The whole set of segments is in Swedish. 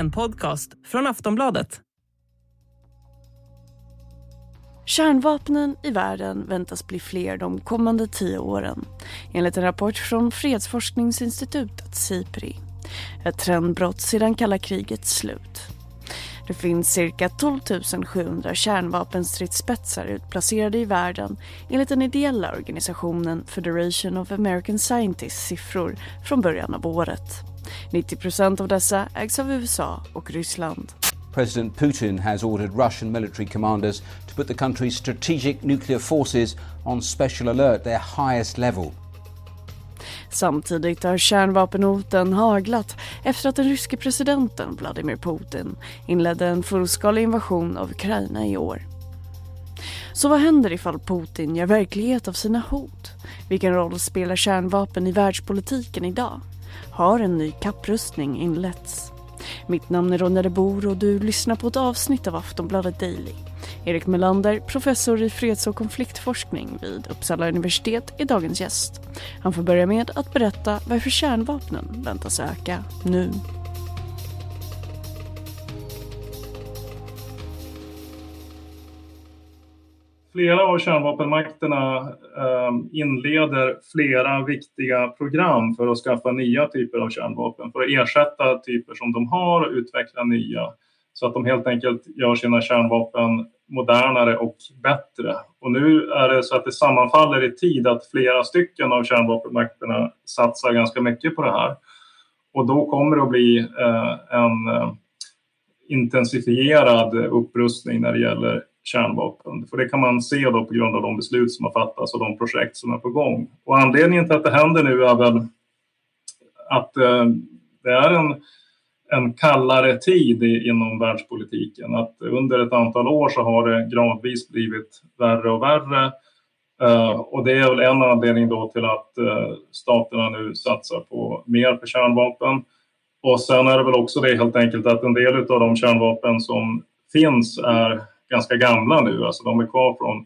en podcast från Aftonbladet. Kärnvapnen i världen väntas bli fler de kommande tio åren enligt en rapport från fredsforskningsinstitutet SIPRI. Ett trendbrott sedan kalla krigets slut. Det finns cirka 12 700 kärnvapenstridsspetsar utplacerade i världen enligt den ideella organisationen Federation of American Scientists siffror från början av året. 90 av dessa ägs av USA och Ryssland. President Putin has ordered Russian military commanders to put the country's strategic nuclear forces on special alert, their highest level. Samtidigt har kärnvapenhoten haglat efter att den ryske presidenten Vladimir Putin inledde en fullskalig invasion av Ukraina i år. Så vad händer ifall Putin gör verklighet av sina hot? Vilken roll spelar kärnvapen i världspolitiken idag? Har en ny kapprustning inletts? Mitt namn är Ronja de Bor och du lyssnar på ett avsnitt av Aftonbladet Daily. Erik Melander, professor i freds och konfliktforskning vid Uppsala universitet, är dagens gäst. Han får börja med att berätta varför kärnvapnen väntas öka nu. Flera av kärnvapenmakterna eh, inleder flera viktiga program för att skaffa nya typer av kärnvapen, för att ersätta typer som de har och utveckla nya. Så att de helt enkelt gör sina kärnvapen modernare och bättre. Och nu är det så att det sammanfaller i tid att flera stycken av kärnvapenmakterna satsar ganska mycket på det här. Och då kommer det att bli eh, en eh, intensifierad upprustning när det gäller kärnvapen. För det kan man se då på grund av de beslut som har fattats och de projekt som är på gång. Och anledningen till att det händer nu är väl att eh, det är en, en kallare tid i, inom världspolitiken. Att under ett antal år så har det gradvis blivit värre och värre. Uh, och det är väl en anledning då till att uh, staterna nu satsar på mer på kärnvapen. Och sen är det väl också det helt enkelt att en del av de kärnvapen som finns är ganska gamla nu. Alltså de är kvar från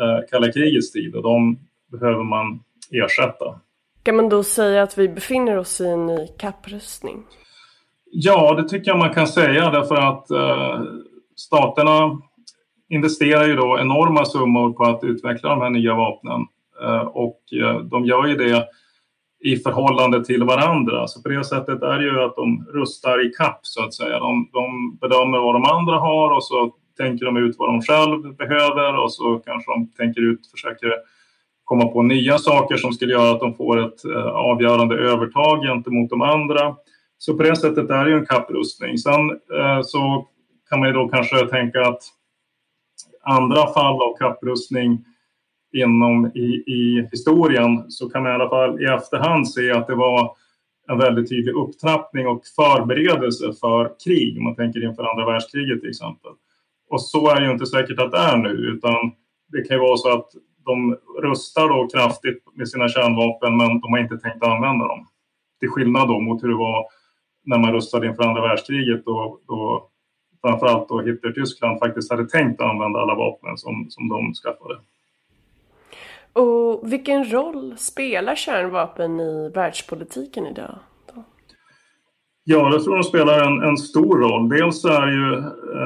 eh, kalla krigets tid och de behöver man ersätta. Kan man då säga att vi befinner oss i en ny kapprustning? Ja, det tycker jag man kan säga därför att eh, staterna investerar ju då enorma summor på att utveckla de här nya vapnen eh, och de gör ju det i förhållande till varandra. Så på det sättet är det ju att de rustar i kapp så att säga. De, de bedömer vad de andra har och så tänker de ut vad de själv behöver och så kanske de tänker ut, försöker komma på nya saker som skulle göra att de får ett eh, avgörande övertag gentemot de andra. Så på det sättet är det ju en kapprustning. Sen eh, så kan man ju då kanske tänka att andra fall av kapprustning inom i, i historien så kan man i alla fall i efterhand se att det var en väldigt tydlig upptrappning och förberedelse för krig. Om man tänker inför andra världskriget till exempel. Och så är det ju inte säkert att det är nu, utan det kan ju vara så att de rustar då kraftigt med sina kärnvapen, men de har inte tänkt använda dem. Till skillnad då mot hur det var när man rustade inför andra världskriget då, då framförallt då Hitler-Tyskland faktiskt hade tänkt använda alla vapnen som, som de skaffade. Och vilken roll spelar kärnvapen i världspolitiken idag? Ja, jag tror de spelar en, en stor roll. Dels är det ju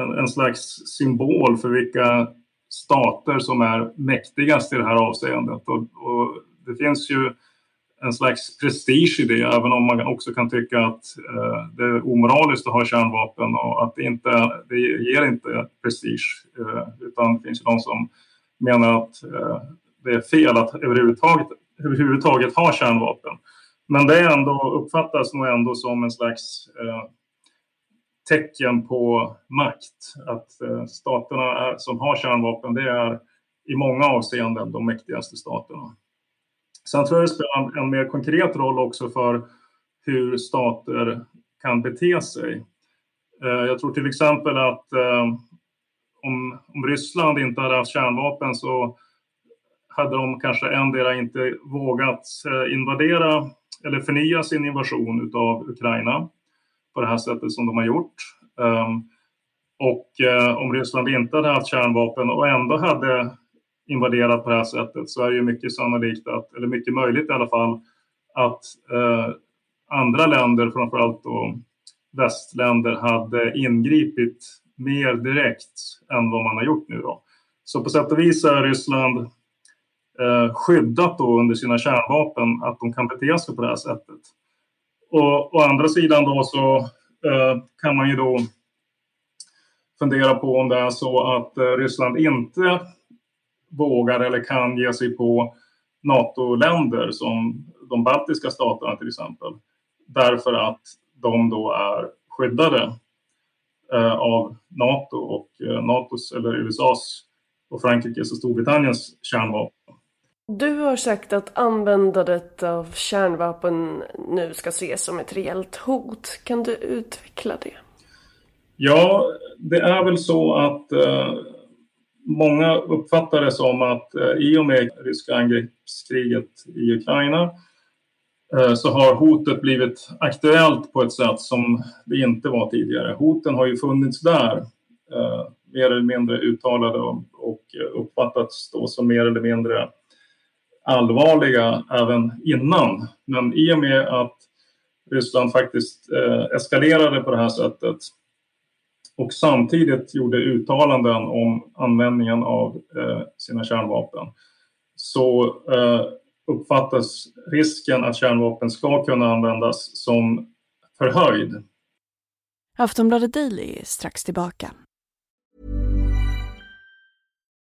en, en, slags symbol för vilka stater som är mäktigast i det här avseendet. Och, och, det finns ju en slags prestige i det, även om man också kan tycka att eh, det är omoraliskt att ha kärnvapen och att det, inte, det ger inte prestige. Eh, utan det finns ju de som menar att eh, det är fel att överhuvudtaget, överhuvudtaget ha kärnvapen. Men det är ändå, uppfattas nog ändå som en slags eh, tecken på makt. Att eh, staterna är, som har kärnvapen, det är i många avseenden de mäktigaste staterna. Sen tror jag det spelar en, en mer konkret roll också för hur stater kan bete sig. Eh, jag tror till exempel att eh, om, om Ryssland inte hade haft kärnvapen så hade de kanske endera inte vågat eh, invadera eller förnya sin invasion av Ukraina på det här sättet som de har gjort. Ehm, och eh, om Ryssland inte hade haft kärnvapen och ändå hade invaderat på det här sättet så är det ju mycket sannolikt, att, eller mycket möjligt i alla fall, att eh, andra länder, framförallt då västländer hade ingripit mer direkt än vad man har gjort nu. Då. Så på sätt och vis är Ryssland Eh, skyddat då under sina kärnvapen att de kan bete sig på det här sättet. Och å andra sidan då så eh, kan man ju då fundera på om det är så att eh, Ryssland inte vågar eller kan ge sig på NATO-länder som de baltiska staterna till exempel. Därför att de då är skyddade eh, av NATO och eh, NATOs eller USAs och Frankrikes och Storbritanniens kärnvapen. Du har sagt att användandet av kärnvapen nu ska ses som ett reellt hot. Kan du utveckla det? Ja, det är väl så att eh, många uppfattar det som att eh, i och med ryska angreppskriget i Ukraina eh, så har hotet blivit aktuellt på ett sätt som det inte var tidigare. Hoten har ju funnits där, eh, mer eller mindre uttalade och, och eh, uppfattats då som mer eller mindre allvarliga även innan. Men i och med att Ryssland faktiskt eh, eskalerade på det här sättet och samtidigt gjorde uttalanden om användningen av eh, sina kärnvapen så eh, uppfattas risken att kärnvapen ska kunna användas som förhöjd. Aftonbladet Daily är strax tillbaka.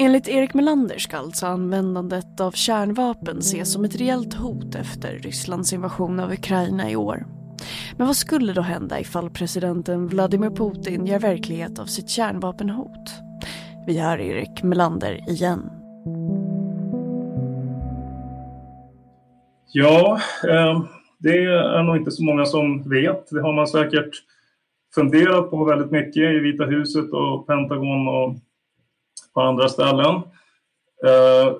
Enligt Erik Melander ska alltså användandet av kärnvapen ses som ett reellt hot efter Rysslands invasion av Ukraina i år. Men vad skulle då hända ifall presidenten Vladimir Putin gör verklighet av sitt kärnvapenhot? Vi hör Erik Melander igen. Ja, eh, det är nog inte så många som vet. Det har man säkert funderat på väldigt mycket i Vita huset och Pentagon och på andra ställen. Eh,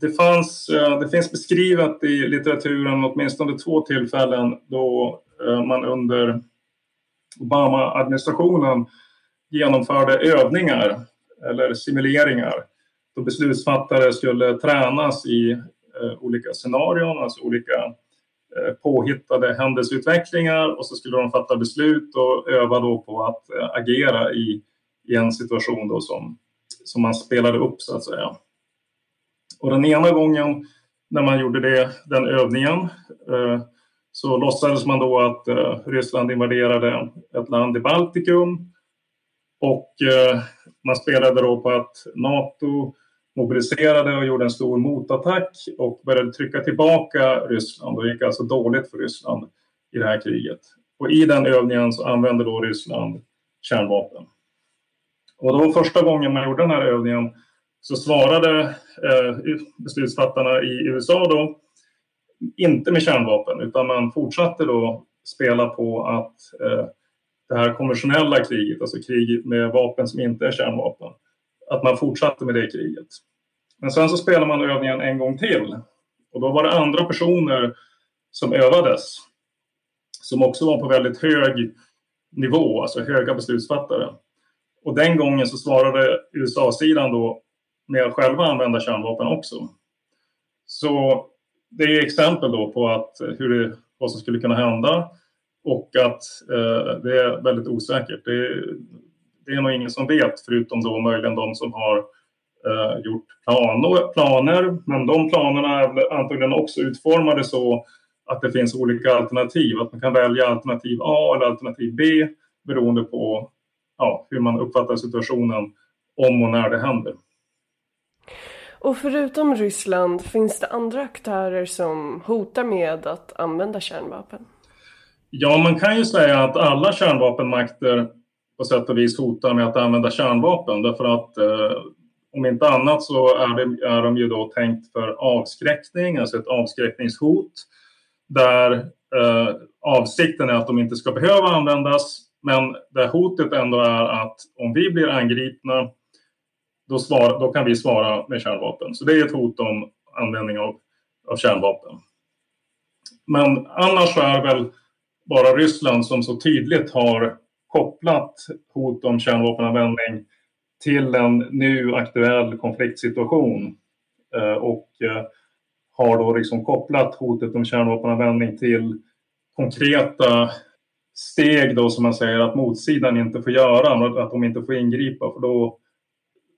det, fanns, eh, det finns beskrivet i litteraturen åtminstone två tillfällen då eh, man under Obama-administrationen genomförde övningar eller simuleringar då beslutsfattare skulle tränas i olika scenarion, alltså olika påhittade händelseutvecklingar och så skulle de fatta beslut och öva då på att agera i, i en situation då som som man spelade upp så att säga. Och den ena gången när man gjorde det, den övningen eh, så låtsades man då att eh, Ryssland invaderade ett land i Baltikum och eh, man spelade då på att Nato mobiliserade och gjorde en stor motattack och började trycka tillbaka Ryssland. Det gick alltså dåligt för Ryssland i det här kriget. Och i den övningen så använde då Ryssland kärnvapen. Och då första gången man gjorde den här övningen så svarade eh, beslutsfattarna i USA då inte med kärnvapen utan man fortsatte då spela på att eh, det här konventionella kriget, alltså krig med vapen som inte är kärnvapen, att man fortsatte med det kriget. Men sen så spelade man övningen en gång till och då var det andra personer som övades som också var på väldigt hög nivå, alltså höga beslutsfattare. Och den gången så svarade USA-sidan då med att själva använda kärnvapen också. Så det är exempel då på att eh, hur det, vad som skulle kunna hända och att eh, det är väldigt osäkert. Det, det, är nog ingen som vet förutom då möjligen de som har eh, gjort plan, planer. Men de planerna är antagligen också utformade så att det finns olika alternativ. Att man kan välja alternativ A eller alternativ B beroende på ja, hur man uppfattar situationen om och när det händer. Och förutom Ryssland, finns det andra aktörer som hotar med att använda kärnvapen? Ja, man kan ju säga att alla kärnvapenmakter på sätt och vis hotar med att använda kärnvapen därför att eh, om inte annat så är, det, är de ju då tänkt för avskräckning, alltså ett avskräckningshot där eh, avsikten är att de inte ska behöva användas men det hotet ändå är att om vi blir angripna då, svar, då kan vi svara med kärnvapen. Så det är ett hot om användning av, av kärnvapen. Men annars är väl bara Ryssland som så tydligt har kopplat hot om kärnvapenanvändning till en nu aktuell konfliktsituation eh, och eh, har då liksom kopplat hotet om kärnvapenanvändning till konkreta steg då som man säger att motsidan inte får göra, att de inte får ingripa för då,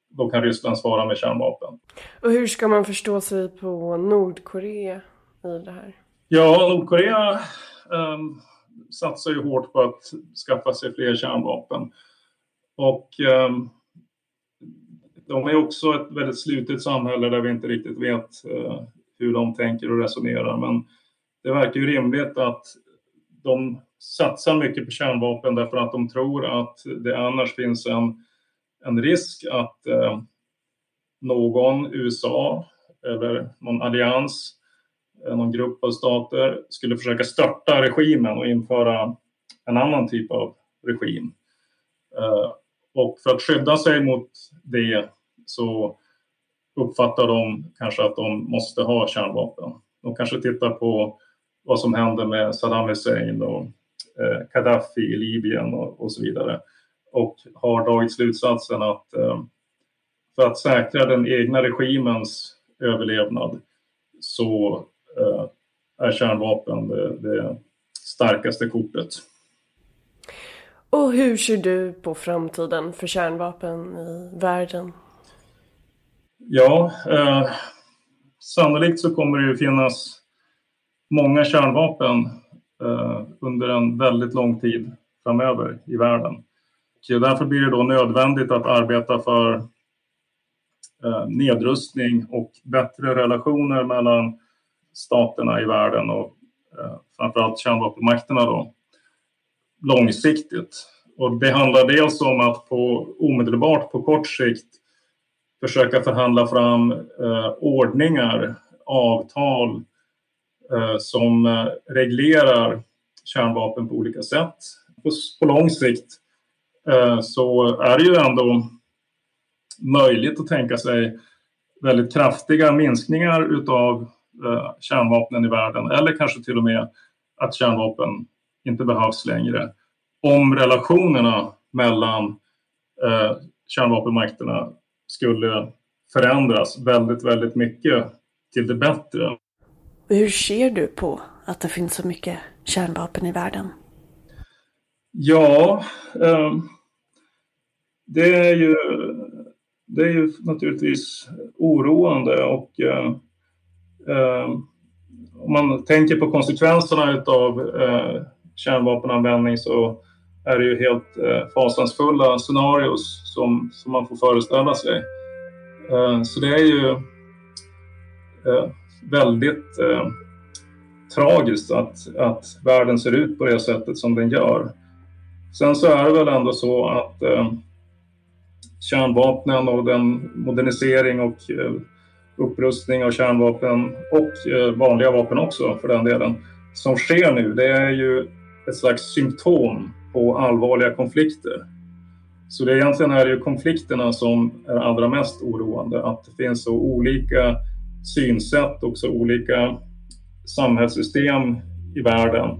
då kan Ryssland svara med kärnvapen. Och hur ska man förstå sig på Nordkorea i det här? Ja, Nordkorea um, satsar ju hårt på att skaffa sig fler kärnvapen. Och um, de är också ett väldigt slutet samhälle där vi inte riktigt vet uh, hur de tänker och resonerar. Men det verkar ju rimligt att de satsar mycket på kärnvapen därför att de tror att det annars finns en, en risk att eh, någon, USA eller någon allians eh, någon grupp av stater skulle försöka störta regimen och införa en annan typ av regim. Eh, och för att skydda sig mot det så uppfattar de kanske att de måste ha kärnvapen. De kanske tittar på vad som händer med Saddam Hussein och eh, Gaddafi i Libyen och, så vidare och har dragit slutsatsen att för att säkra den egna regimens överlevnad så Eh, är kärnvapen det, det starkaste kortet. Och hur ser du på framtiden för kärnvapen i världen? Ja, eh, sannolikt så kommer det ju finnas många kärnvapen eh, Eh, under en väldigt lång tid framöver i världen. Och därför blir det då nödvändigt att arbeta för eh, nedrustning och bättre relationer mellan staterna i världen och eh, framförallt kärnvapenmakterna då, långsiktigt. Och det handlar dels om att på, omedelbart på kort sikt försöka förhandla fram eh, ordningar, avtal eh, Eh, som eh, reglerar kärnvapen på olika sätt. På, lång sikt eh, så är det ju ändå möjligt att tänka sig väldigt kraftiga minskningar utav kärnvapnen i världen eller kanske till och med att kärnvapen inte behövs längre. Om relationerna mellan kärnvapenmakterna skulle förändras väldigt, väldigt mycket till det bättre. Hur ser du på att det finns så mycket kärnvapen i världen? Ja, ehm, det, är ju, det är ju naturligtvis oroande och eh, ehm, om man tänker på konsekvenserna av eh, kärnvapenanvändning så är det ju helt eh, fasansfulla scenarios som, som man får föreställa sig. Ehm, så det är ju eh, väldigt eh, tragiskt att, att världen ser ut på det sättet som den gör. Sen så är det väl ändå så att eh, kärnvapnen och den modernisering och eh, upprustning av kärnvapen och eh, vanliga vapen också för den delen, som sker nu, det är ju ett slags symptom på allvarliga konflikter. Så det egentligen är ju konflikterna som är allra mest oroande, att det finns så olika synsätt också olika samhällssystem i världen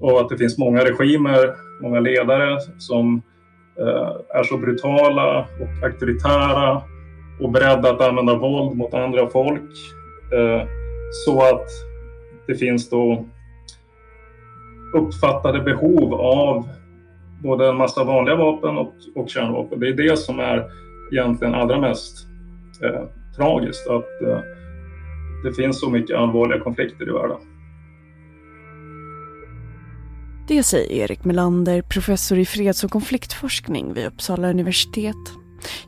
och att det finns många regimer, många ledare som eh, är så brutala och auktoritära och beredda att använda våld mot andra folk. Eh, så att det finns då uppfattade behov av både en massa vanliga vapen och, och kärnvapen. Det är det som är egentligen allra mest eh, tragiskt, att eh, det finns så mycket allvarliga konflikter i världen. Det säger Erik Melander, professor i freds och konfliktforskning vid Uppsala universitet.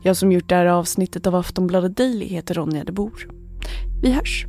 Jag som gjort det här avsnittet av Aftonbladet Daily heter Ronja de Bor. Vi hörs!